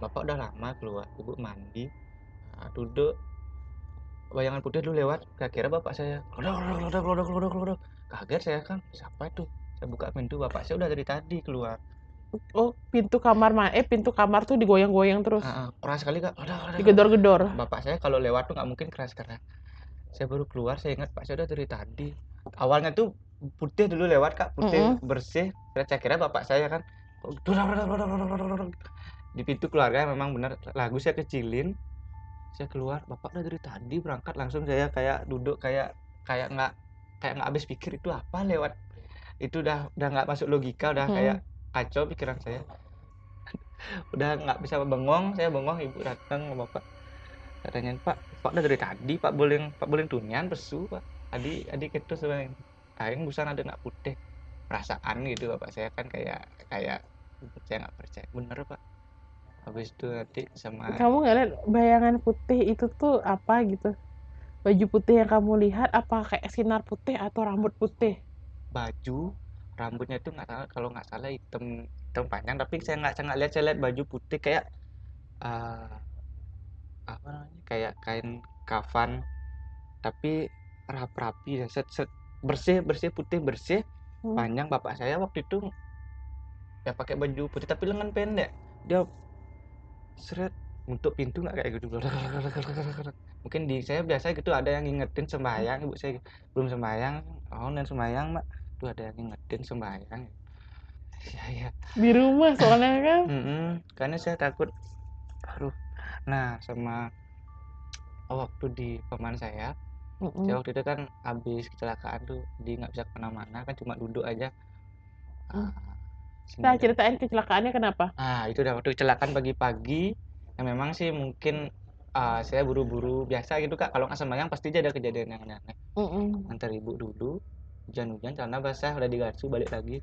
bapak udah lama keluar ibu mandi. Nah, duduk. Bayangan putih dulu lewat kira bapak saya keluar keluar keluar keluar keluar keluar kaget saya kan siapa itu? Saya buka pintu bapak saya udah dari tadi keluar. Oh, pintu kamar ma eh pintu kamar tuh digoyang-goyang terus. Ah, keras sekali kak. Digedor-gedor. bapak saya kalau lewat tuh nggak mungkin keras keras saya baru keluar saya ingat pak saya udah dari tadi. Awalnya tuh putih dulu lewat kak. Putih bersih saya kira bapak saya kan di pintu keluarga memang benar lagu saya kecilin saya keluar bapak udah dari tadi berangkat langsung saya kayak duduk kayak kayak nggak kayak nggak habis pikir itu apa lewat? Itu udah udah nggak masuk logika udah Mm-mm. kayak kacau pikiran saya. Udah nggak bisa bengong saya bengong ibu datang sama bapak. Katanya pak pak udah dari tadi pak boleh pak boleh tunian pesu pak. Adik adik itu sebenarnya aing busan ada nak putih. Perasaan gitu bapak saya kan kayak kayak saya nggak percaya. Bener pak habis itu nanti sama Kamu nggak lihat bayangan putih itu tuh apa gitu? Baju putih yang kamu lihat apa kayak sinar putih atau rambut putih? baju rambutnya itu nggak salah kalau nggak salah hitam hitam panjang tapi saya nggak nggak lihat saya lihat baju putih kayak eh, apa namanya kayak kain kafan tapi rapi-rapi ya set, set bersih bersih putih bersih Hmm. panjang bapak saya waktu itu ya pakai baju putih tapi lengan pendek dia seret untuk pintu nggak? Kayak gitu. Mungkin di saya biasa gitu ada yang ngingetin sembahyang. Ibu saya belum sembahyang oh dan sembahyang mak tuh ada yang ngingetin sembahyang. Ya ya Di rumah soalnya kan. Mm-mm, karena saya takut aduh. Nah sama waktu di paman saya saya waktu itu kan habis kecelakaan tuh di nggak bisa ke mana-mana kan cuma duduk aja. Ah, Nah, ceritain kecelakaannya kenapa? ah itu udah waktu kecelakaan pagi-pagi ya memang sih mungkin ah, saya buru-buru biasa gitu kak. Kalau nggak sembahyang pasti aja ada kejadian yang aneh Mm-mm. antar ibu dulu hujan-hujan celana basah udah digatsu balik lagi.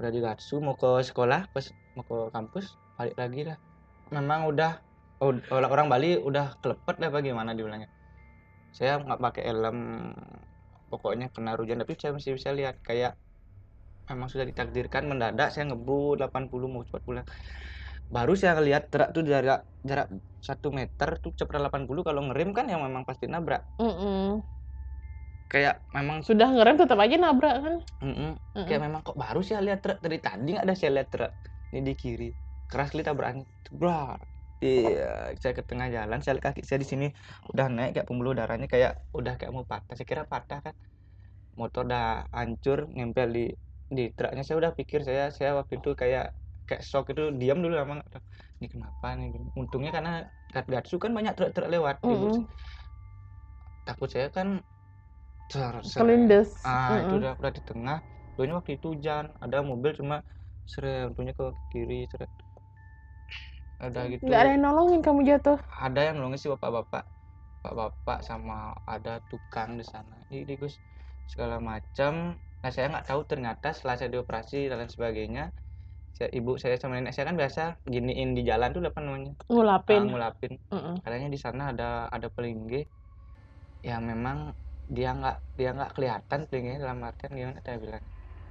Udah digatsu mau ke sekolah pas mau ke kampus balik lagi dah memang udah oh, orang orang Bali udah kelepet lah bagaimana dibilangnya. Saya nggak pakai helm pokoknya kena hujan tapi saya masih bisa lihat kayak memang sudah ditakdirkan mendadak saya ngebut 80 mau cepat pulang baru saya lihat truk tuh jarak jarak satu meter tuh cepat 80 kalau ngerem kan yang memang pasti nabrak Mm-mm. kayak memang Sudah ngerem tetap aja nabrak kan? Mm-mm. Mm-mm. kayak memang kok baru sih lihat truk dari tadi nggak ada saya lihat truk ini di kiri keras kali tabrakannya Brar. iya saya ke tengah jalan saya lihat kaki saya di sini udah naik kayak pembuluh darahnya kayak udah kayak mau patah saya kira patah kan motor udah hancur nempel di di truknya saya udah pikir saya saya waktu itu kayak kayak shock itu diam dulu emang Aduh, ini kenapa nih untungnya karena Gatsu kan banyak truk-truk lewat Ibu, Mm-mm. takut saya kan ser- Kelindes. ah itu Mm-mm. udah udah di tengah Untungnya waktu itu hujan ada mobil cuma seret untungnya ke kiri seret ada gitu Nggak ada yang nolongin kamu jatuh. ada yang nolongin sih bapak-bapak bapak-bapak sama ada tukang di sana ini Gus segala macam nah saya nggak tahu ternyata setelah saya dioperasi dan lain sebagainya saya, ibu saya sama nenek saya kan biasa giniin di jalan tuh apa namanya Ngulapin. ngulapin Mm-mm. katanya di sana ada ada pelinggih ya memang dia nggak dia nggak kelihatan pelinggihnya dalam artian gimana saya bilang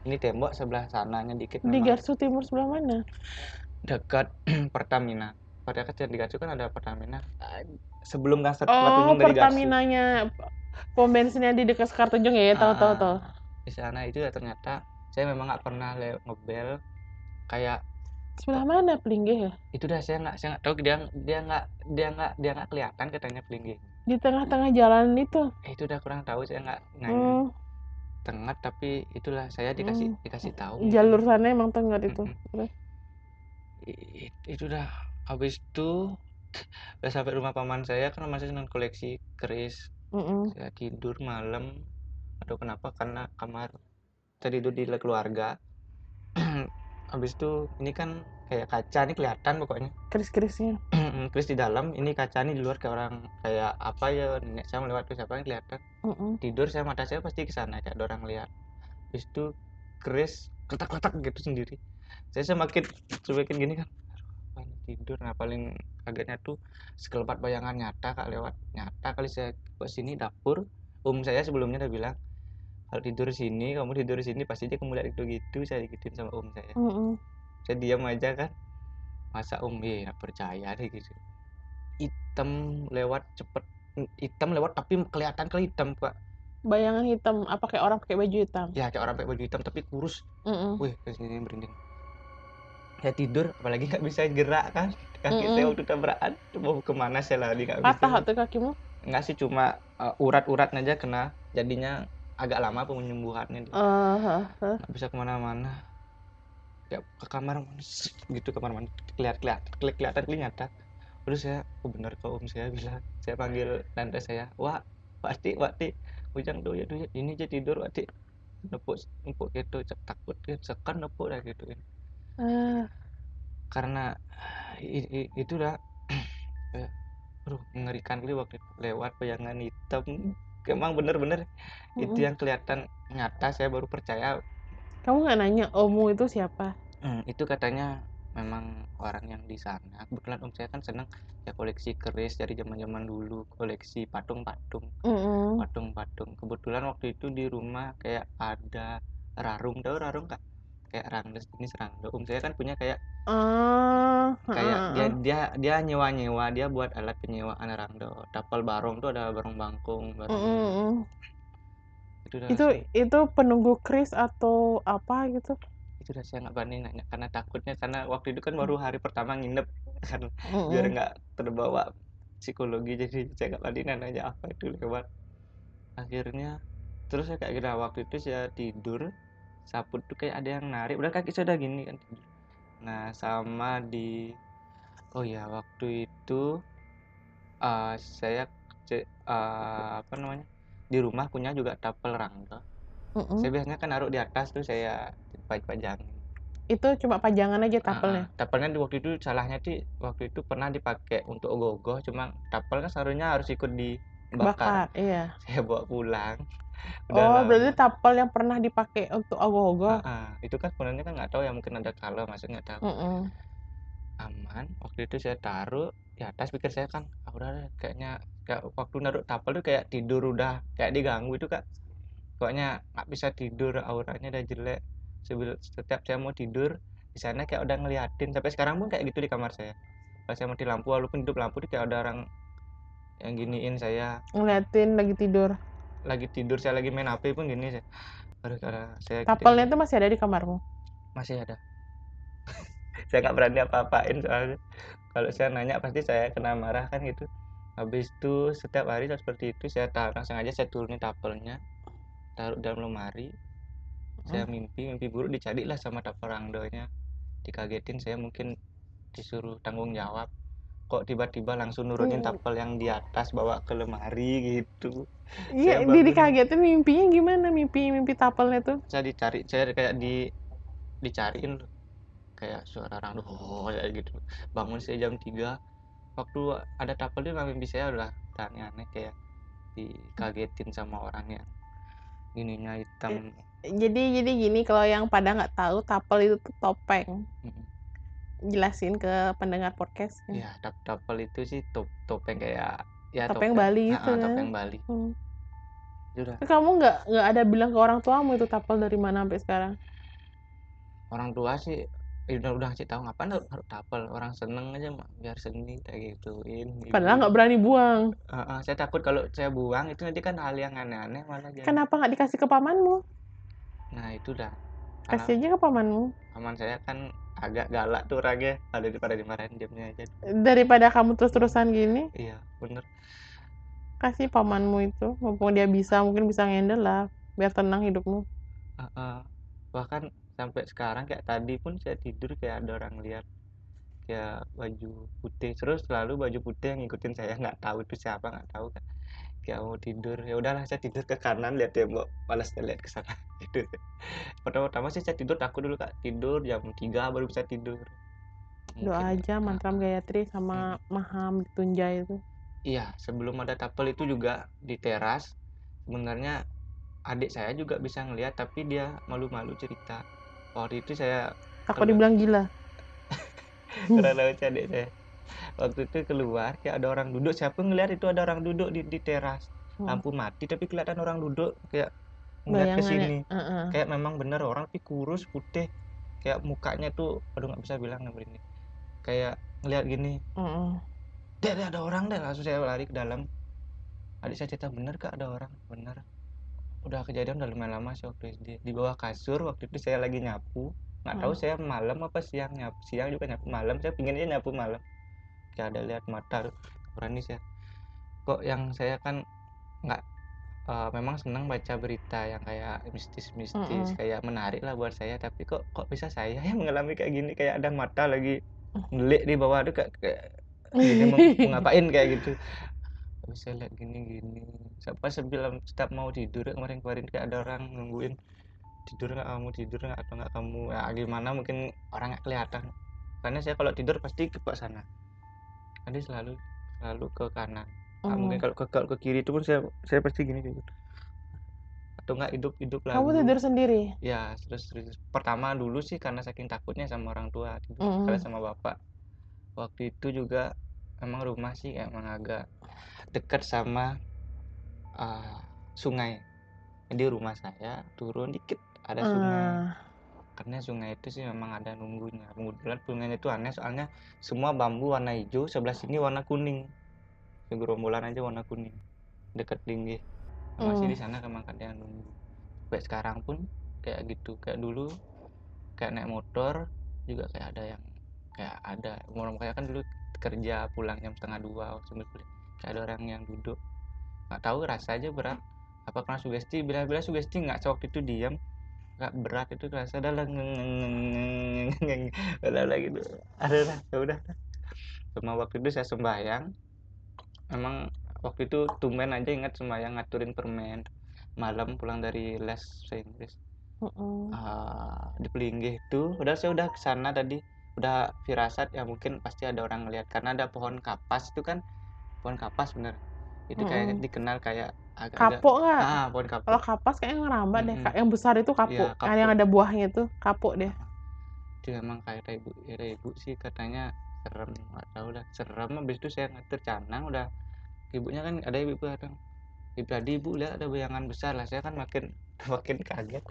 ini tembok sebelah sananya dikit Di Garsu Timur sebelah mana? dekat Pertamina pada kan di Garsu kan ada Pertamina sebelum kan Oh, Tunjung Pertamina-nya pom bensinnya di dekat Sekartunjung ya, tahu tahu Ah, tahu. Di sana itu ya ternyata saya memang nggak pernah ngebel kayak Sebelah mana Pelinggih ya? itu dah saya nggak saya nggak tahu dia dia nggak dia nggak dia nggak kelihatan katanya pelinggih Di tengah-tengah jalan itu. eh, itu udah kurang tahu saya nggak nanya Hmm, tengah tapi itulah saya dikasih Hmm. dikasih tahu jalur sana emang tengah itu. I- itu udah habis itu udah sampai rumah paman saya kan masih senang koleksi keris Mm-mm. saya tidur malam kenapa? Karena kamar saya tidur di keluarga. Habis itu ini kan kayak kaca nih kelihatan pokoknya. Keris-kerisnya. keris di dalam ini kaca nih di luar kayak orang kayak apa ya nenek saya melewat ke siapa yang kelihatan? Mm-mm. tidur saya mata saya pasti ke sana kayak ada orang lihat. Habis itu keris ketak-ketak gitu sendiri. Saya semakin semakin gini kan "Aduh, apaan tidur? Nah paling kagetnya tuh sekelebat bayangan nyata kak lewat nyata kali saya ke sini dapur. Om saya sebelumnya udah bilang kalau tidur sini kamu tidur sini pasti dia kamu lihat itu gitu saya gituin sama om saya. Mm-mm. saya diam aja kan. Masa om eh nggak percaya deh gitu. Hitam lewat cepet. Hitam lewat tapi kelihatan ke hitam pak bayangan hitam apa kayak orang pakai baju hitam? Ya kayak orang pakai baju hitam tapi kurus. Mm-mm. wih ke sini merinding. Saya tidur apalagi nggak bisa gerak kan. Kaki Mm-mm. saya waktu tabrakan mau ke mana saya lari? Nggak patah bisa. tuh kakimu? Nggak sih cuma uh, urat-urat aja kena. Jadinya agak lama penyembuhannya Eh, hah, hah. nggak bisa ke mana-mana. Ya ke kamar gitu kamar mandi kelihatan kelihatan kelihatan kelihatan terus saya oh benar kok om saya bilang. Saya panggil tante saya wah wati wati ujang tuh ya tuh ini aja tidur wati nepuk nepuk gitu takut kan sekan nepuk lah gitu Ah, karena i- i- itu dah kayak, aduh mengerikan kali waktu lewat bayangan hitam emang bener-bener itu mm-mm. yang kelihatan nyata saya baru percaya. Kamu nggak nanya omu itu siapa? Hmm, itu katanya memang orang yang di sana. Kebetulan om saya kan senang ya koleksi keris dari zaman zaman dulu koleksi patung-patung. Mm-mm. patung-patung. Kebetulan waktu itu di rumah kayak ada rarung tahu rarung kak kayak rangda jenis rangda om saya kan punya kayak ah kayak ah, dia dia dia nyewa nyewa dia buat alat penyewaan rangda tapal barong tuh ada barong bangkung barong Mm-mm. itu dah itu saya- itu penunggu kris atau apa gitu? Itu dah saya nggak berani nanya. Karena takutnya karena waktu itu kan baru hari pertama nginep kan Mm-mm. biar nggak terbawa psikologi. Jadi saya nggak berani nanya apa itu lewat. Akhirnya terus saya kayak gini waktu itu saya tidur sapu tuh kayak ada yang narik. Udah kaki saya udah gini kan. Nah sama di oh ya waktu itu eh, saya eh, apa namanya di rumah punya juga tapel rangka. Mm-mm. saya biasanya kan naruh di atas tuh saya pajang itu cuma pajangan aja tapelnya Ah, tapelnya di waktu itu salahnya sih waktu itu pernah dipakai untuk ogoh-ogoh cuma tapel kan seharusnya harus ikut dibakar. Bakar iya. Saya bawa pulang oh berarti tapel yang pernah dipakai untuk ogoh-ogoh Ah, ah. itu kan sebenarnya kan nggak tahu ya mungkin ada kalau masuk nggak tahu. Mm-mm. aman waktu itu saya taruh di atas pikir saya kan ah, udah kayaknya kayak waktu naruh tapel tuh kayak tidur udah kayak diganggu itu kak. Pokoknya nggak bisa tidur auranya udah jelek. Sebil- setiap saya mau tidur di sana kayak udah ngeliatin sampai sekarang pun kayak gitu di kamar saya. Kalau saya mati lampu walaupun hidup lampu tuh kayak ada orang yang giniin saya. Ngeliatin lagi tidur lagi tidur saya lagi main HP pun gini saya Aduh, karena saya tapelnya itu masih ada di kamarmu? Masih ada. Saya nggak berani apa-apain soalnya. Kalau saya nanya pasti saya kena marah kan gitu. Habis itu setiap hari seperti itu saya taruh langsung aja saya turunin tapelnya taruh dalam lemari. Saya mimpi mimpi buruk dicari lah sama tapel rangdonya. Dikagetin saya mungkin disuruh tanggung jawab kok tiba-tiba langsung nurunin Hmm. tapel yang di atas bawa ke lemari gitu. Iya bangun. dikagetin mimpinya gimana? Mimpi mimpi tapelnya tuh? Saya dicari saya kayak di dicariin kayak suara orang oh kayak gitu. Bangun saya jam 3 waktu ada tapel dia mimpi saya udah udah aneh-aneh kayak dikagetin sama orang yang ininya hitam. Jadi jadi gini kalau yang pada nggak tahu tapel itu tuh topeng. Mm-mm. Jelasin ke pendengar podcast ya tap tapel itu sih top topeng kayak ya Topeng Bali Ah, itu kan? topeng Bali Hmm. itu udah Tapi kamu nggak nggak ada bilang ke orang tuamu itu tapel dari mana sampai sekarang orang tua sih eh, udah udah ngasih tahu ngapain naruh tapel orang seneng aja Mak. biar seni kayak gituin padahal nggak berani buang Ah, ah, saya takut kalau saya buang itu nanti kan hal yang aneh-aneh malah jadi. kenapa nggak dikasih ke pamanmu Nah itu dah. Kasih aja ke pamanmu paman saya kan agak galak tuh orangnya, ada daripada dimarahin diamnya aja. daripada kamu terus terusan gini Iya bener. kasih pamanmu itu mumpung dia bisa mungkin bisa ngendel lah biar tenang hidupmu Ah, ah. Bahkan sampai sekarang kayak tadi pun saya tidur kayak ada orang lihat kayak baju putih terus selalu baju putih yang ngikutin saya nggak tahu itu siapa nggak tahu kan kayak mau tidur. Ya udahlah saya tidur ke kanan lihat tembok malas lihat ke sana. Gitu pertama-tama sih saya tidur takut dulu kak. Tidur jam 3 baru bisa tidur. Doa Mungkin- aja mantram gayatri sama maham ditunjai itu. Iya, sebelum ada tapel itu juga di teras. Sebenarnya adik saya juga bisa ngelihat, tapi dia malu-malu cerita. Waktu itu saya takut dibilang gila. Karena adik saya. Waktu itu keluar, kayak ada orang duduk. Siapa ngelihat itu ada orang duduk di, di teras. Hmm. Lampu mati, tapi kelihatan orang duduk kayak ngeliat ke sini. Heeh. Kayak memang bener orang tapi kurus, putih. Kayak mukanya tuh, aduh nggak bisa bilang nomor ini. kayak ngeliat gini Mm-mm. dek dek, ada orang deh langsung saya lari ke dalam adik saya cerita bener kak ada orang bener udah kejadian udah lumayan lama sih waktu SD di bawah kasur waktu itu saya lagi nyapu nggak tahu Hmm. saya malam apa siang nyapu siang juga nyapu malam saya pinginnya nyapu malam ada lihat mata berani saya kok yang saya kan nggak eh, memang senang baca berita yang kayak mistis-mistis Mm-mm. kayak menarik lah buat saya. Tapi kok kok bisa saya yang mengalami kayak gini? Kayak ada mata lagi ngelik di bawah tuh kayak, kayak gini mau, ngapain kayak gitu. Saya lihat gini-gini. Siapa sebelum setiap mau tidur kemarin-kemarin kayak ada orang nungguin tidur nggak kamu? Tidur nggak? Atau nggak kamu? Ya gimana? Mungkin orang nggak kelihatan. Karena saya kalau tidur pasti ke sana jadi selalu selalu ke kanan. Nah, mungkin Mm. kalau ke kalau ke kiri itu pun saya saya pasti gini gitu. Atau nggak hidup hidup lagu Kamu tidur sendiri? ya terus, terus. Pertama dulu sih karena saking takutnya sama orang tua tidur Mm-mm. sekali sama bapak. Waktu itu juga emang rumah sih emang agak dekat sama uh, sungai. Jadi rumah saya turun dikit ada sungai. Ah, karena sungai itu sih memang ada nunggunya. Kemudian sungainya itu aneh soalnya semua bambu warna hijau sebelah sini warna kuning. Segerombolan aja warna kuning dekat tinggi masih Hmm. di sana memang ada yang nunggu. Sampai sekarang pun kayak gitu. Kayak dulu kayak naik motor juga kayak ada yang kayak ada. Umur kayak kan dulu kerja pulang jam setengah dua kuliah kayak ada orang yang duduk. Nggak tahu rasa aja berat apa karena sugesti? Bila-bila sugesti nggak sewaktu itu diam nggak berat itu rasa adalah ada lagi gitu. Ada lah ya udah. Cuma waktu itu saya sembahyang. Emang waktu itu tumben aja ingat sembahyang ngaturin permen. Malam pulang dari les bahasa Inggris. Mm-mm. Ah, di Pelinggih itu. Udah saya udah ke sana tadi. Udah firasat ya mungkin pasti ada orang ngeliat. Karena ada pohon kapas itu kan. Pohon kapas bener. Itu kayak Mm-mm. dikenal kayak agak-agak Kapok nggak? ah pohon kapas Kalau kapas kayaknya ngerambat deh. Mm-mm. Kak. Yang besar itu kapok. Iya, Yang- Yang kapok. ada buahnya itu kapok deh. itu memang kayak ibu ibu sih katanya serem nggak tahu lah serem habis itu saya ngatur canang udah ibunya kan ada ibu kadang ibu tadi ibu lihat ada bayangan besar lah saya kan makin makin kaget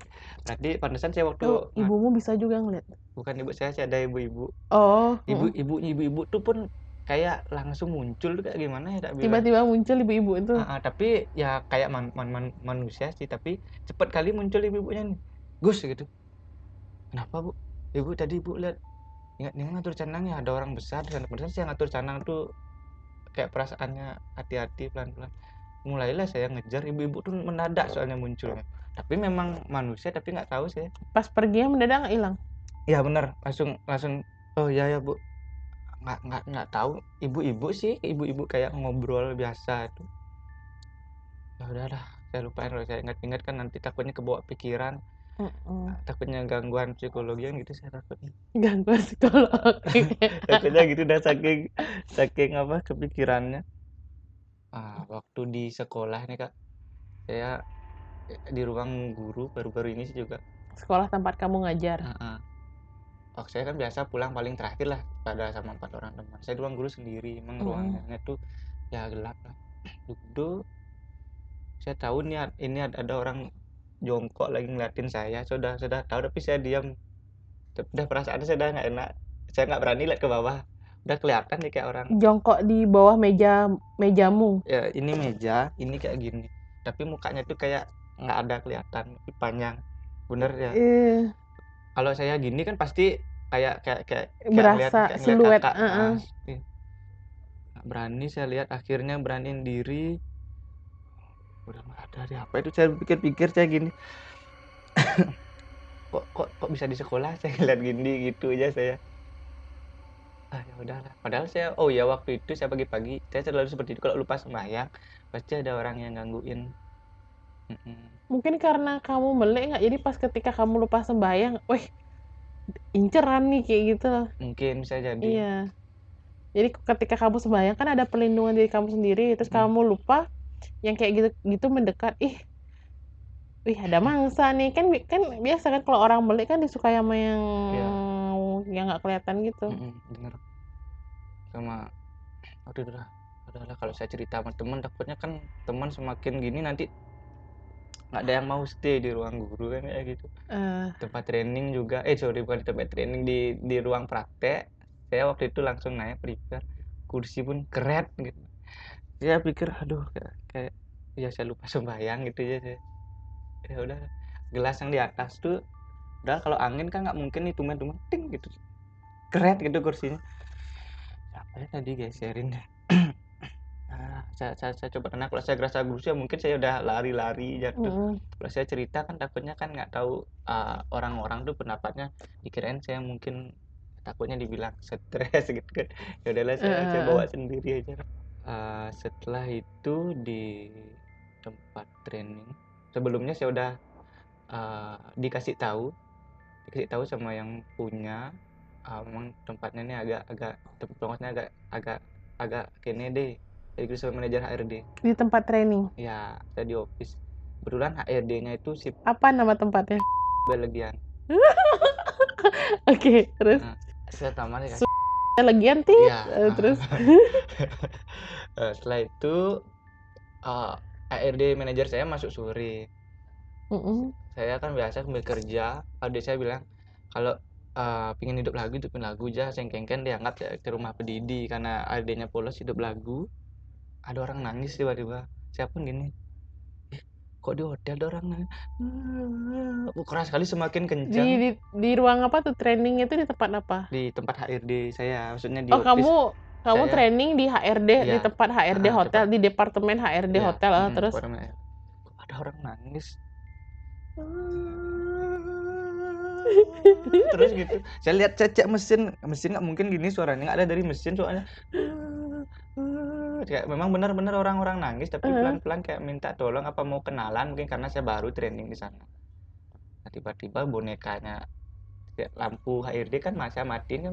berarti pantesan saya waktu nga- ibumu bisa juga ngeliat. bukan ibu saya sih ada ibu-ibu Oh, ibu mm. ibu ibu-ibu tuh pun kayak langsung muncul tuh kayak gimana ya tak tiba-tiba muncul ibu-ibu itu. Ah, ah, tapi ya kayak man, man- man- manusia sih tapi cepat kali muncul ibu-ibunya nih. Gus gitu. Kenapa bu? Ibu tadi ibu lihat ingat nih ngatur canang ya ada orang besar di sana Padahal saya ngatur canang tuh kayak perasaannya hati-hati pelan-pelan. Mulailah saya ngejar ibu-ibu tuh mendadak soalnya munculnya. Tapi memang manusia tapi nggak tahu saya Pas perginya mendadak nggak hilang. ya benar. Langsung langsung oh ya ya bu nggak nggak nggak tahu ibu-ibu sih ibu-ibu kayak ngobrol biasa itu ya udah dah saya lupain kalau saya ingat-ingat kan nanti takutnya kebawa pikiran Mm-mm. takutnya gangguan psikologi kan gitu saya takutnya Gangguan psikolog. takutnya gitu dah saking saking apa kepikirannya ah waktu di sekolah nih kak saya di ruang guru baru-baru ini sih juga Sekolah tempat kamu ngajar. Heeh. Oh, saya kan biasa pulang paling terakhir lah pada sama empat orang teman. Saya di ruang guru sendiri, emang Mm. ruangannya tuh ya gelap lah. Duduk, saya tahu nih ini ada, ada orang jongkok lagi ngeliatin saya. Sudah sudah tahu tapi saya diam. Udah perasaan saya udah nggak enak. Saya nggak berani lihat ke bawah. Udah kelihatan nih kayak orang. Jongkok di bawah meja mejamu. Ya ini meja, ini kayak gini. Tapi mukanya tuh kayak nggak ada kelihatan, panjang. Bener ya. Eh, kalau saya gini kan pasti kayak kayak kayak kayak Berasa kayak siluet, kakak. heeh. Ah, iya. Nggak berani saya lihat akhirnya beraniin diri udah nggak ada di apa itu saya pikir-pikir saya gini kok kok kok bisa di sekolah saya lihat gini gitu aja saya ah ya udahlah padahal saya oh ya waktu itu saya pagi-pagi saya selalu seperti itu kalau lupa sembahyang pasti ada orang yang gangguin Mm-mm. Mungkin karena kamu melek nggak, jadi pas ketika kamu lupa sembahyang, weh, inceran nih kayak gitu. mungkin bisa jadi Iya. Jadi ketika kamu sembahyang kan ada perlindungan diri kamu sendiri, terus Hmm. kamu lupa, yang kayak gitu gitu mendekat, ih, wih ada mangsa nih kan kan biasa kan kalau orang melek kan disukai sama yang Iya. yang nggak kelihatan gitu. Mm-mm, bener sama aduh udah udahlah kalau saya cerita sama teman takutnya kan teman semakin gini nanti nggak ada yang mau stay di ruang guru kan kayak gitu. Eh, tempat training juga. Eh sorry bukan di tempat training di di ruang praktek. Saya waktu itu langsung naik prepare kursi pun keren gitu. Saya pikir aduh kayak, kayak ya saya lupa sembahyang gitu ya saya. Ya udah gelas yang di atas tuh udah kalau angin kan nggak mungkin nih tumen-tumen ting gitu. Keren gitu kursinya. Siapa ya tadi geserin deh ah, saya, saya, saya coba tenang kalau saya gerasa ya mungkin saya udah lari-lari jatuh Mm-mm. kalau saya cerita kan takutnya kan nggak tahu uh, orang-orang tuh pendapatnya dikirain saya mungkin takutnya dibilang stres gitu kan ya udahlah saya, saya Eh. bawa sendiri aja Uh, setelah itu di tempat training sebelumnya saya udah uh, dikasih tahu dikasih tahu sama yang punya uh, memang tempatnya ini agak agak tempatnya agak agak agak kene deh jadi sama manajer HRD Di tempat training. ya saya di office kebetulan HRD-nya itu si Apa nama tempatnya? Belegian Oke, terus saya taman ya Su- legian ti. Iya. Eh, terus Eh, setelah itu eh, HRD manajer saya masuk sore Mm-mm. saya kan biasa sambil kerja adik saya bilang kalau eh, pingin hidup lagu hidupin lagu aja sengkengken diangkat ya ke rumah pedidi karena adiknya polos hidup lagu ada orang nangis tiba-tiba. Pun gini? "Eh, kok di hotel ada orang nangis? Uh, keras sekali semakin di, kencang. Di di ruang apa tuh? Trainingnya itu di tempat apa? di tempat HRD saya maksudnya di Oh, office kamu kamu saya- training di HRD di Iya. tempat HRD Ah, hotel di departemen HRD Iya, hotel. Ah, mm, terus? kok ada orang nangis? Terus gitu. Saya lihat cecek mesin. Mesin nggak mungkin gini suaranya. Nggak ada dari mesin soalnya kayak memang benar-benar orang-orang nangis tapi pelan-pelan kayak minta tolong apa mau kenalan mungkin karena saya baru training di sana. Nah, tiba-tiba bonekanya ya, lampu HRD kan masih matiin kan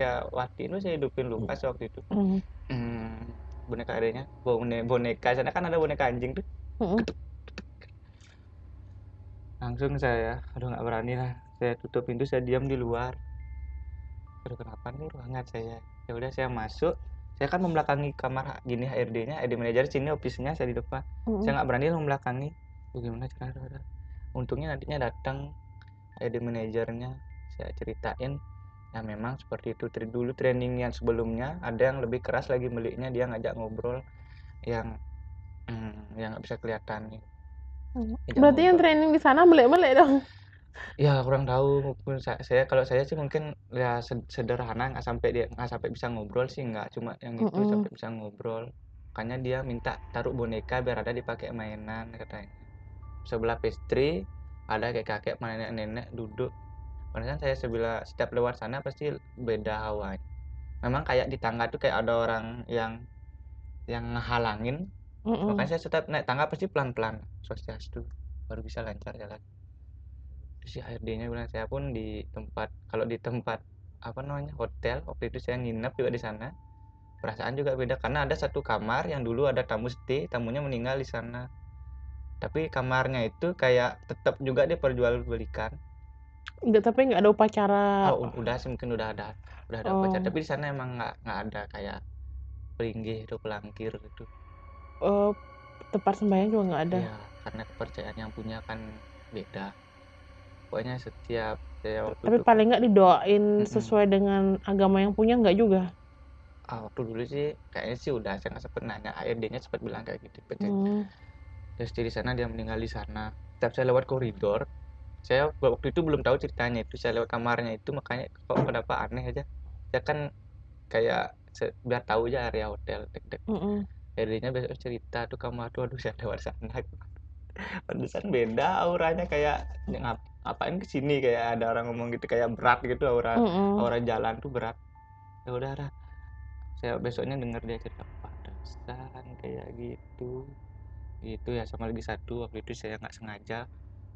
ya watiin tuh saya hidupin Lukas waktu itu. Mm. Hmm, boneka adanya boneka boneka sana kan ada boneka anjing tuh. Mm-mm. langsung saya aduh nggak berani lah. Saya tutup pintu saya diam di luar. Aduh kenapa nih ruangan saya? Ya udah saya masuk saya kan membelakangi kamar gini HRD-nya HRD manajer sini office-nya saya di depan Mm-mm. saya nggak berani membelakangi bagaimana cara untungnya nantinya datang HRD manajernya saya ceritain ya memang seperti itu Tri- dulu training yang sebelumnya ada yang lebih keras lagi miliknya dia ngajak ngobrol yang hmm, yang nggak bisa kelihatan nih Mm. Berarti yang ngobrol. training di sana melek-melek dong. Ya kurang tahu. Mungkin saya, saya kalau saya sih mungkin ya sed- sederhana nggak sampai dia nggak sampai bisa ngobrol sih nggak. Cuma yang itu Mm-mm. sampai bisa ngobrol. Makanya dia minta taruh boneka biar ada dipakai mainan katanya. Sebelah pastry ada kayak kakek nenek-nenek duduk. Padahal saya sebelah setiap lewat sana pasti beda hawanya. Memang kayak di tangga tuh kayak ada orang yang yang ngehalangin. Mm-mm. makanya saya setiap naik tangga pasti pelan-pelan. Swastiastu baru bisa lancar jalan si HRD-nya bilang saya pun di tempat kalau di tempat apa namanya hotel waktu itu saya nginep juga di sana perasaan juga beda karena ada satu kamar yang dulu ada tamu stay tamunya meninggal di sana tapi kamarnya itu kayak tetap juga diperjualbelikan Enggak, tapi nggak ada upacara. oh udah sih mungkin udah ada udah ada Oh. upacara tapi di sana emang nggak nggak ada kayak pelinggih atau pelangkir gitu Eh, tempat sembahyang juga nggak ada. Iya, karena kepercayaan yang punya kan beda. Pokoknya setiap saya waktu Tapi itu paling nggak didoain Mm-mm. sesuai dengan agama yang punya nggak juga. ah, waktu dulu sih kayaknya sih udah saya nggak sempet nanya ARD-nya sempat bilang kayak gitu. Hmm. Terus di sana dia meninggal di sana. Setiap saya lewat koridor, saya waktu itu belum tahu ceritanya itu. Saya lewat kamarnya itu makanya kok kenapa aneh aja. Saya kan kayak biar tahu aja area hotel dek-dek. Mm-mm. ARD-nya besok cerita tuh kamar tuh aduh saya lewat sana. Pantesan beda auranya kayak ngap ngapain ke sini kayak ada orang ngomong gitu kayak berat gitu aura Mm-mm. aura jalan tuh berat ya udah dah. saya besoknya dengar dia cerita pantesan kayak gitu gitu ya sama lagi satu waktu itu saya nggak sengaja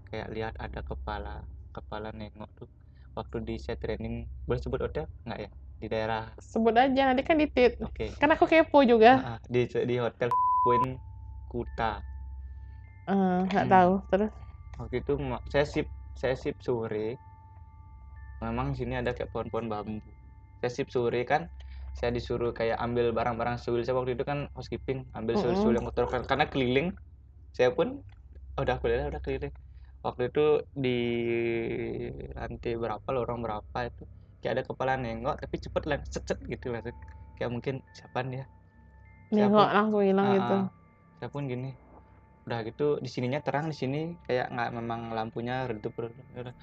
kayak lihat ada kepala kepala nengok tuh waktu di set training boleh sebut hotel nggak ya di daerah Sebut aja nanti kan ditit. oke Kan aku kepo juga. Ah, ah, di di hotel Queen Kuta Eh, nggak Hmm. tahu. Terus waktu itu saya sip saya sip sore memang sini ada kayak pohon-pohon bambu. Saya sip sore kan saya disuruh kayak ambil barang-barang suil saya waktu itu kan housekeeping ambil suil-suil yang kotor. Kar- karena keliling saya pun udah keliling udah keliling. Waktu itu di lantai berapa lorong berapa itu kayak ada kepala nengok tapi cepet lah set gitu lah kayak mungkin siapa nih ya? Nengok langsung hilang Ah, gitu saya pun gini udah gitu di sininya terang di sini kayak nggak memang lampunya redup udah.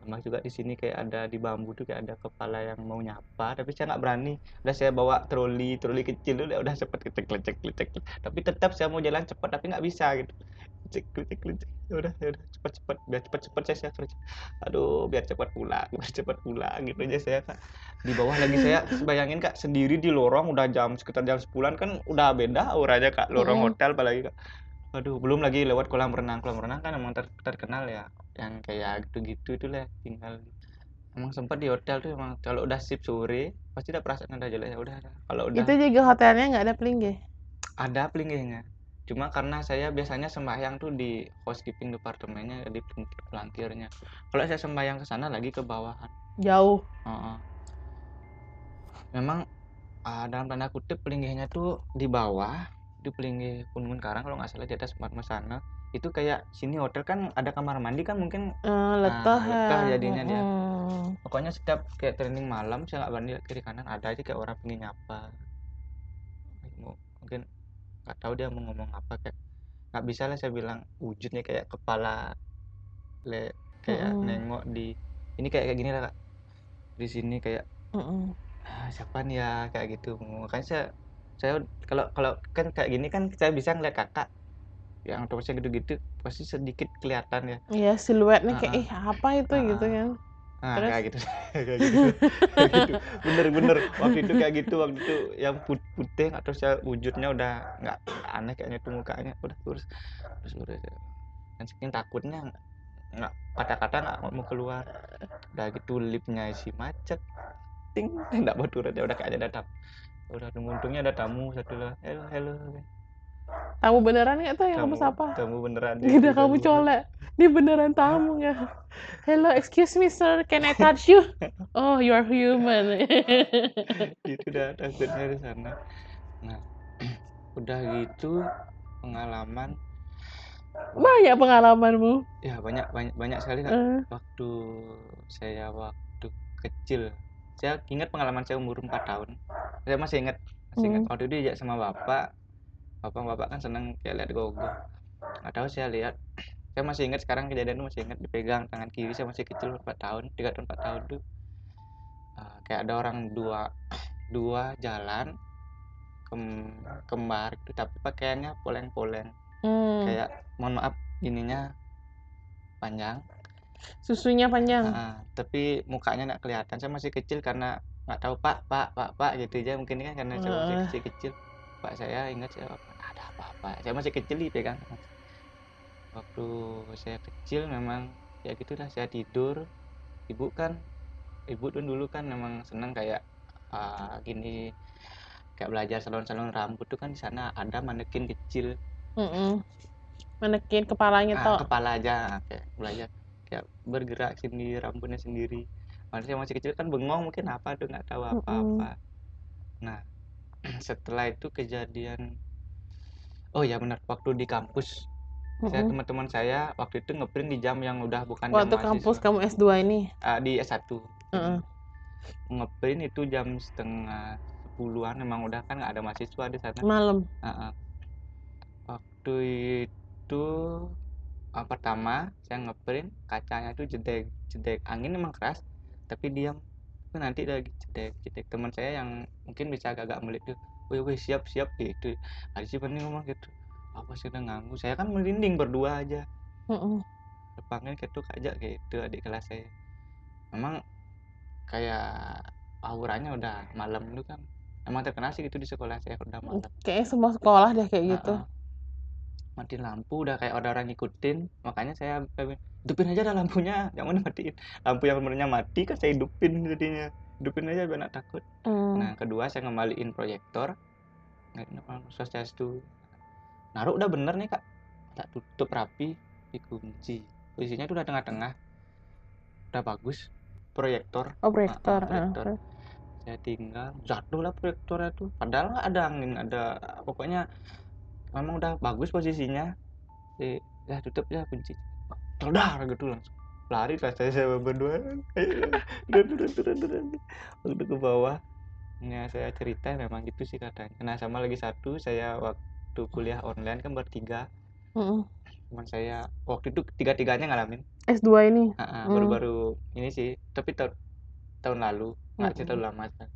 sama juga di sini kayak ada di bambu tuh kayak ada kepala yang mau nyapa tapi saya nggak berani. Udah saya bawa troli troli kecil udah udah cepet lecek lecek lecek tapi tetap saya mau jalan cepat tapi nggak bisa gitu. Lecek lecek lecek Ya udah ya udah cepet cepet biar cepet cepet saya, saya kerja aduh biar cepat pulang biar cepat pulang gitu aja saya kak. Di bawah lagi saya bayangin kak sendiri di lorong udah jam sekitar jam 10 kan udah beda auranya kak lorong Mm-mm. hotel apalagi kak aduh belum lagi lewat kolam renang. Kolam renang kan emang ter- terkenal ya yang kayak gitu-gitu itu lah tinggal. Emang sempat di hotel tuh emang kalau udah sip sore pasti udah perasaan ada jelek. Ya udah dah. kalau udah itu juga hotelnya nggak ada pelinggih ada pelinggihnya. Cuma karena saya biasanya sembahyang tuh di housekeeping departemennya di pelangkirnya kalau saya sembahyang ke sana lagi ke bawahan. Jauh. Heeh. memang ah, dalam tanda kutip pelinggihnya tuh di bawah di pelinggih Pungun Karang kalau nggak salah di atas Mat sana itu kayak sini hotel kan ada kamar mandi kan mungkin Eh, letah letah ya. jadinya dia. Mm-mm. pokoknya setiap kayak training malam saya nggak berani lihat kiri kanan ada aja kayak orang pengen nyapa Mu- mungkin nggak tahu dia mau ngomong apa kayak nggak bisa lah saya bilang wujudnya kayak kepala le kayak Mm-mm. nengok di ini kayak kayak gini lah kak di sini kayak Mm-mm. ah, siapa nih ya kayak gitu makanya saya saya kalau kalau kan kayak gini kan saya bisa ngeliat kakak yang otomatisnya gitu-gitu pasti sedikit kelihatan ya. Iya siluetnya kayak Ah, ih apa itu? Ah, gitu kan. Nah Terus? kayak gitu. Kayak gitu. Kayak gitu. bener-bener waktu itu kayak gitu waktu itu yang put- putih atau saya wujudnya udah nggak aneh kayaknya tuh mukanya udah terus terus udah dan saking takutnya nggak kata-kata nggak mau keluar. Udah gitu lipnya isi macet. Ting nggak mau turun. Ya udah kayaknya ada tamu udah untungnya ada tamu satu lah. Hello hello tamu beneran nggak tuh yang kamu tamu sapa tamu beneran. Gila Itu kamu colek. Ini beneran tamu nggak Hello excuse me sir. Can I touch you? Oh you are human. Itu udah takutnya di sana. Nah udah gitu pengalaman. Banyak pengalamanmu. Ya banyak banyak banyak sekali. Eh, waktu saya waktu kecil saya ingat pengalaman saya umur 4 tahun. Saya masih ingat masih ingat. Hmm. waktu itu diajak sama bapak. Bapak bapak kan seneng kayak lihat gogo. Nggak tahu saya lihat. Saya masih ingat sekarang kejadian itu masih ingat dipegang tangan kiri saya masih kecil 4 tahun 3 tahun 4 tahun tuh. Ah, kayak ada orang dua dua jalan kem, kembar itu tapi pakaiannya poleng-poleng. Hmm, kayak mohon maaf ininya panjang Susunya panjang. Ah, tapi mukanya nggak kelihatan. Saya masih kecil karena nggak tahu pak pak pak pak gitu aja mungkin kan karena saya masih kecil kecil. Pak saya ingat saya "Nggak ada apa-apa. Saya masih kecil dipegang. Waktu saya kecil memang ya gitu dah saya tidur. Ibu kan ibu tuh dulu kan memang seneng kayak ah, gini kayak belajar salon-salon rambut tuh kan di sana ada manekin kecil. Mm-mm. Manekin kepalanya Ah, toh kepala aja kayak belajar kayak bergerak sendiri rambutnya sendiri. Saya masih kecil kan bengong mungkin apa tuh nggak tahu apa-apa. Nah setelah itu kejadian oh ya benar waktu di kampus. Saya Mm-mm. teman-teman saya waktu itu ngeprint di jam yang udah bukan Waktu jam kampus mahasiswa kamu S2 ini? Ah, di S1 Heeh. ngeprint itu jam setengah sepuluhan memang udah kan nggak ada mahasiswa di sana. Malam. Ah. waktu itu ah, pertama saya ngeprint kacanya tuh jedek jedek angin emang keras tapi diam. Itu nanti lagi jedek jedek. Teman saya yang mungkin bisa agak-agak melek tuh wih wih siap siap gitu. Ada sih nih ngomong? Gitu. Apa sih udah ganggu saya kan merinding berdua aja. Mm-mm. depannya gitu aja gitu adik kelas saya. Memang kayak auranya udah malam itu kan. Emang terkenal sih gitu di sekolah saya udah malam. Kayaknya semua sekolah deh kayak gitu. Mati lampu udah kayak ada orang ngikutin. Makanya saya hidupin aja dah lampunya jangan matiin lampu yang sebenarnya mati kan saya hidupin jadinya. Hidupin aja biar nggak takut. Hmm. nah kedua saya ngembaliin proyektor. Nggak kenapa swastiastu naruh udah bener nih kak. Tak tutup rapi dikunci. Posisinya tuh udah tengah-tengah. Udah bagus. Proyektor. Oh proyektor Ah, ah, proyektor. ah. saya tinggal jatuh lah proyektornya tuh. Padahal nggak ada angin ada pokoknya memang udah bagus posisinya. Si ya tutup ya kunci. Teledar gitu langsung. Lari kelas saya sama berdua waktu ke bawah. Ya saya cerita memang gitu sih katanya. Nah sama lagi satu saya waktu kuliah online kan bertiga. Mm-mm. teman saya waktu itu tiga tiganya ngalamin S2 ini. Ah, Hmm. baru-baru ini sih. Tapi tahun tahun lalu nggak Mm-mm. tahun lama kan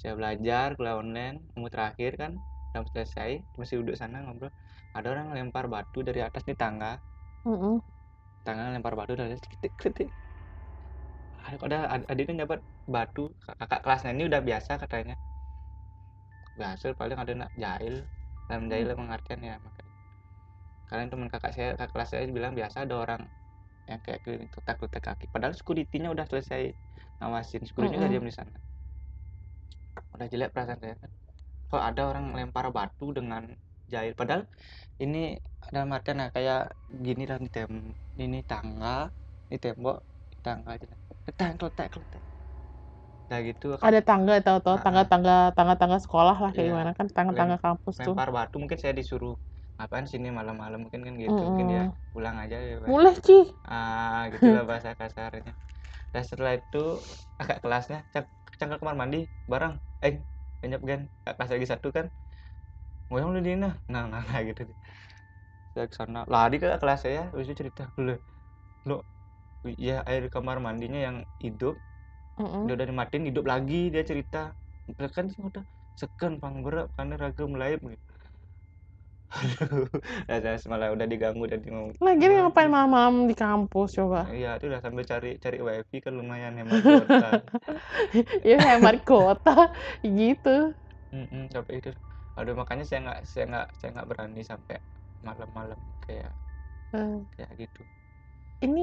saya belajar kuliah online umur terakhir kan udah selesai masih duduk sana ngobrol. Ada orang lempar batu dari atas nih tangga. Mm-mm. tangan lempar batu dari atas ketik ketik. Ada ada ad- adiknya dapat batu. Kakak kelasnya ini udah biasa katanya. Biasa paling ada nak jahil. Dalam jahil pengertian ya makanya. Kalian teman kakak saya kakak kelas saya bilang biasa ada orang yang kayak keliling letak-letak kaki. Padahal security-nya udah selesai ngawasin. Security udah Mm-mm. diam di sana. Udah jelek perasaan saya. kan kok ada orang lempar batu dengan jahil padahal ini dalam artian nah, kayak gini di tem ini tangga ini tembok tangga aja ketek kletek kletek nah gitu Ada tangga atau atau Ah, ah. tangga-tangga tangga-tangga sekolah lah kayak Iya. gimana kan tangga-tangga kampus tuh. lempar batu mungkin saya disuruh ngapain sini malam-malam mungkin kan gitu mungkin dia Mm-mm. pulang aja ya. Mulai Ci. ah gitulah bahasa kasarnya dan setelah itu kakak kelasnya cang cangkel kamar mandi bareng eh banyak kan kelas lagi satu kan ngoyong lu dina nah nah, nah gitu saya ke sana. Lari ke kelas saya terus dia cerita lu. Lu ya air kamar mandinya yang hidup Mm-mm. dia udah dimatiin hidup lagi dia cerita. Kan sih udah seken pang berak karena raga melayap gitu Nah, saya malah udah diganggu dan ngomong Lagian ngapain malam-malam di kampus coba? Iya, itu udah sambil cari cari wifi kan lumayan hemat kuota. ya hemat kota gitu. Mm-mm, sampai itu. Aduh makanya saya nggak saya nggak saya nggak berani sampai malam-malam kayak Eh, kayak gitu. ini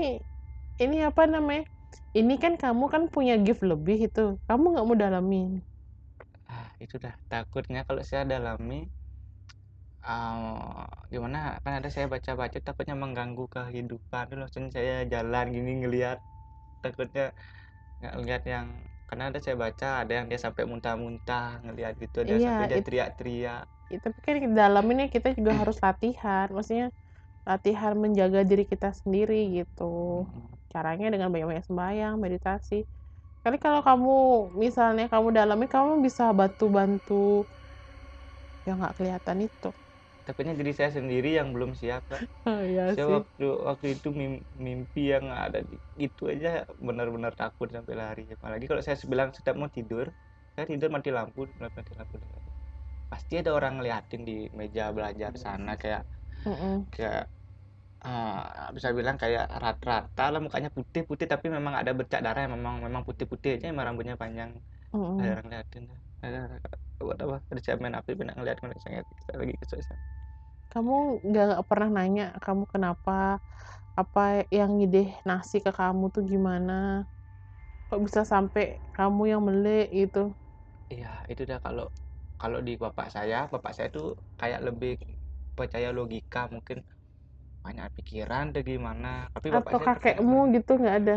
ini apa namanya? Ini kan kamu kan punya gift lebih itu. Kamu nggak mau dalamin. Ah, itu dah takutnya kalau saya dalami ah, gimana kan ada saya baca-baca takutnya mengganggu kehidupan terus saya jalan gini ngelihat takutnya nggak ngelihat yang karena ada saya baca ada yang dia sampai muntah-muntah ngelihat gitu ada Iya, sampai dia teriak-teriak Ya, tapi kan dalaminnya kita juga harus latihan. Maksudnya latihan menjaga diri kita sendiri gitu. Caranya dengan banyak-banyak sembahyang, meditasi. Kali kalau kamu misalnya kamu dalami, kamu bisa bantu-bantu yang nggak kelihatan itu. Takutnya diri saya sendiri yang belum siap Kak. Oh, iya saya sih. waktu waktu itu mim- mimpi yang ada di itu aja benar-benar takut sampai lari apalagi kalau saya bilang setiap mau tidur saya tidur mati lampu mati lampu pasti ada orang ngeliatin di meja belajar sana kayak Mm-mm. kayak eh, bisa bilang kayak rata-rata lah mukanya putih-putih tapi memang ada bercak darah yang memang memang putih-putih aja emang rambutnya panjang Mm-mm. ada orang ngeliatin ada buat apa siapa main api pernah ngeliat saya saya lagi kesel Kamu nggak pernah nanya kamu kenapa apa yang ngideh nasi ke kamu tuh gimana? Kok bisa sampai kamu yang melek gitu? Iya, itu dah kalau kalau di bapak saya, bapak saya tuh kayak lebih percaya logika mungkin banyak pikiran atau gimana. Tapi bapak Atau saya kakekmu gitu nggak ada?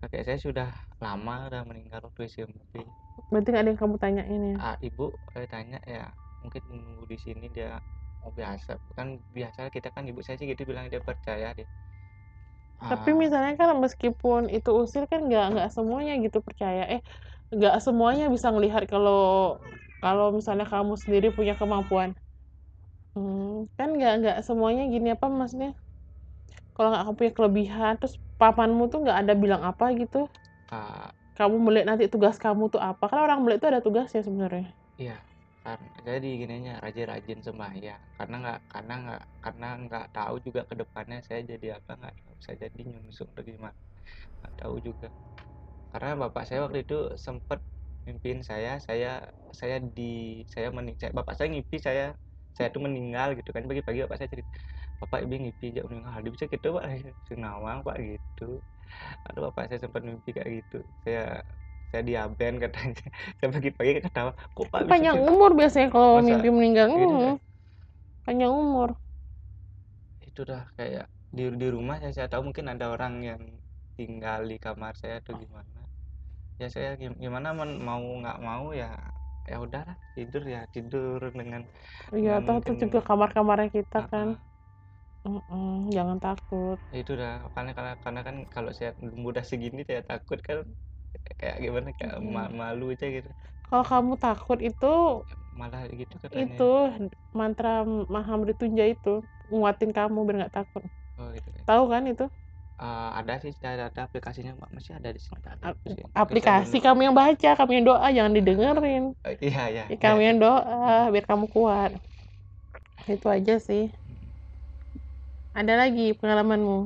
kakek saya sudah lama udah meninggal waktu SMP. Berarti nggak ada yang kamu tanyain ya? Ah, ibu saya tanya ya mungkin nunggu di sini dia oh biasa kan biasa kita kan ibu saya sih gitu bilang dia percaya deh. Tapi Ah, misalnya kan meskipun itu usil kan nggak nggak semuanya gitu percaya. Eh nggak semuanya bisa ngelihat kalau kalau misalnya kamu sendiri punya kemampuan. Hmm, kan nggak nggak semuanya gini apa maksudnya? Kalau nggak kamu punya kelebihan, terus pamanmu tuh nggak ada bilang apa gitu. ah, Kamu melihat nanti tugas kamu tuh apa? Kan orang melihat tuh ada tugasnya sebenarnya. Iya, jadi gininya rajin-rajin sembahyang. Karena nggak karena nggak karena nggak tahu juga ke depannya saya jadi apa nggak bisa jadi nyungsung atau gimana. Nggak tahu juga. Karena bapak saya waktu itu sempet mimpin saya saya saya di saya mening saya, bapak saya ngimpi saya saya tuh meninggal gitu kan. Pagi-pagi bapak saya cerita bapak ibu ngimpi aja meninggal dia bisa gitu pak. Senawang pak gitu aduh bapak saya sempat mimpi kayak gitu saya saya diaben katanya saya pagi-pagi ketawa kok pak bisa Panjang gitu?" umur biasanya kalau Masa mimpi meninggal. gitu kan? panjang umur. itu dah kayak di di rumah saya, saya tahu mungkin ada orang yang tinggal di kamar saya atau gimana ya saya gim- gimana men- mau nggak mau ya ya udahlah tidur ya tidur dengan Iya, dengan toh itu juga kamar-kamarnya kita ah, kan. Mm-mm, jangan takut. Ya itu dah karena karena karena kan kalau saya mudah segini saya takut kan kayak gimana kayak Mm-mm. ma- malu aja gitu Kalau kamu takut itu malah gitu katanya itu mantra Mahamritunja itu nguatin kamu biar nggak takut. oh gitu ya. Tahu kan itu? Eh, ada sih ada, ada aplikasinya Mbak. masih ada di sini ada Ap-. Aplikasi kamu yang baca, kamu yang doa, jangan didengerin. Eh, iya iya Ya, kamu yang doa biar kamu kuat. Itu aja sih. Ada lagi pengalamanmu?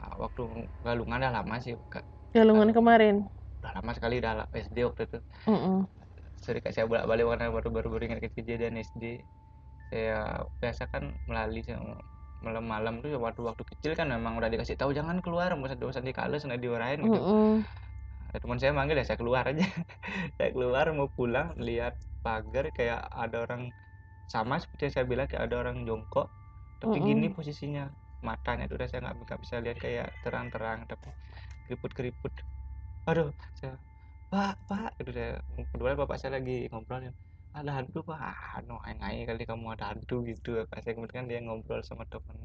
Ah, waktu galungan udah lama sih Kak. Galungan kemarin. udah lama sekali udah SD waktu itu Mm-mm. sering kayak saya bolak balik karena baru baru ingat kejadian SD saya biasa kan melalui malam malam tuh ya waktu waktu kecil kan memang udah dikasih tahu jangan keluar mau dosa di kalus nanti diwarain gitu Mm-mm. Ada teman saya manggil ya saya keluar aja saya keluar mau pulang lihat pagar kayak ada orang sama seperti yang saya bilang kayak ada orang jongkok tapi Mm-mm. gini posisinya matanya itu udah saya nggak nggak bisa lihat kayak terang-terang tapi keriput-keriput. Aduh saya pak pak. Itu saya kedua bapak saya lagi ngobrol ada hantu pak. Ah no ngai kali kamu ada hantu gitu. Pak saya kemudian dia ngobrol sama teman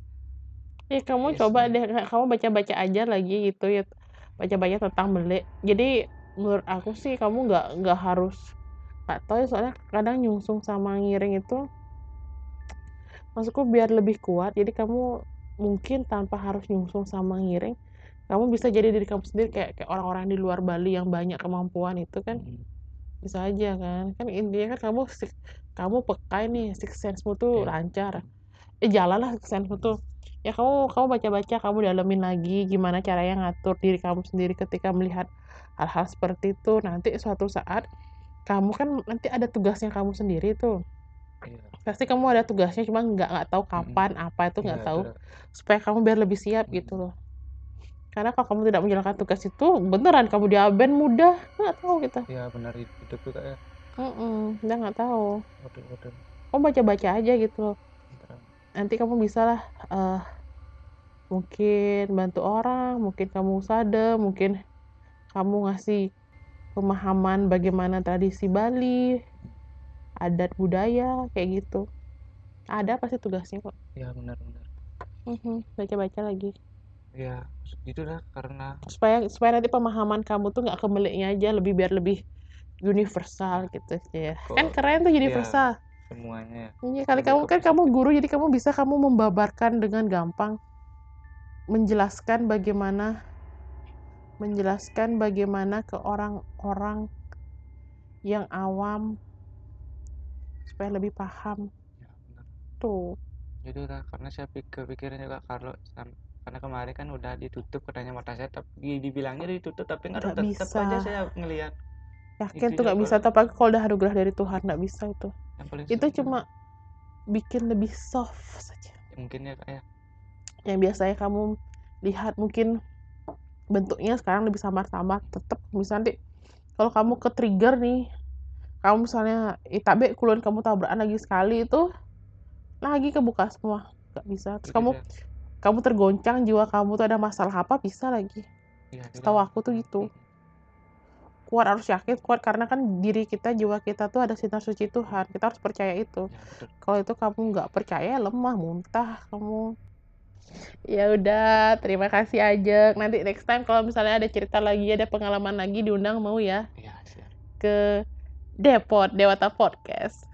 Ya kamu Yes, coba deh, kamu baca-baca aja lagi gitu ya, baca-baca tentang belek. Jadi menurut aku sih kamu nggak nggak harus nggak tahu ya soalnya kadang nyungsung sama ngiring itu maksudku biar lebih kuat. Jadi kamu mungkin tanpa harus nyungsung sama ngiring, kamu bisa jadi diri kamu sendiri kayak kayak orang-orang di luar Bali yang banyak kemampuan itu kan Hmm. bisa aja kan. Kan intinya kan kamu kamu peka nih six sense-mu tuh Iya. lancar. Eh jalanlah six sense-mu tuh. Ya kamu kamu baca-baca, kamu dalemin lagi gimana caranya ngatur diri kamu sendiri ketika melihat hal-hal seperti itu. Nanti suatu saat kamu kan nanti ada tugasnya kamu sendiri tuh. Iya. Pasti kamu ada tugasnya cuma nggak nggak tahu kapan apa itu nggak Iya, tahu itu- supaya kamu biar lebih siap gitu loh. Karena kalau kamu tidak menjalankan tugas itu beneran kamu diaben mudah nggak tahu kita. ya benar itu tuh kayak Mm udah nggak tahu. waduh waduh Kamu baca-baca aja gitu loh. nanti kamu bisa lah eh, mungkin bantu orang mungkin kamu sade mungkin kamu ngasih pemahaman bagaimana tradisi Bali adat budaya kayak gitu. Ada pasti tugasnya kok. Ya benar benar. Mhm, baca-baca lagi. Ya gitu lah karena supaya supaya nanti pemahaman kamu tuh nggak kemeliknya aja lebih biar lebih universal gitu ya. Kan keren tuh universal. semuanya. Iya kali kamu kan kamu guru jadi kamu bisa kamu membabarkan dengan gampang. Menjelaskan bagaimana menjelaskan bagaimana ke orang-orang yang awam supaya lebih paham. Ya tuh. Itu lah karena saya pikir pikirin juga kalau karena kemarin kan udah ditutup katanya mata saya tapi dibilangnya ditutup tapi nggak tetap bisa. aja saya ngelihat yakin Itu tuh nggak bisa tapi kalau udah anugerah dari Tuhan nggak bisa itu. Itu cuma bikin lebih soft saja. Mungkin ya kayak yang biasanya kamu lihat mungkin bentuknya sekarang lebih samar-samar tetap misalnya nanti kalau kamu ke trigger nih kamu misalnya itabe kulon kamu tabrakan lagi sekali itu lagi kebuka semua. Nggak bisa. Terus kamu kamu tergoncang jiwa kamu tuh ada masalah apa bisa lagi. Ya, setahu aku tuh gitu. Kuat harus yakin kuat karena kan diri kita jiwa kita tuh ada sinar suci Tuhan. Kita harus percaya itu. Ya kalau itu kamu nggak percaya lemah muntah kamu. Ya udah terima kasih aja nanti next time kalau misalnya ada cerita lagi ada pengalaman lagi diundang mau ya. Ya siap. Ke Depot Dewata Podcast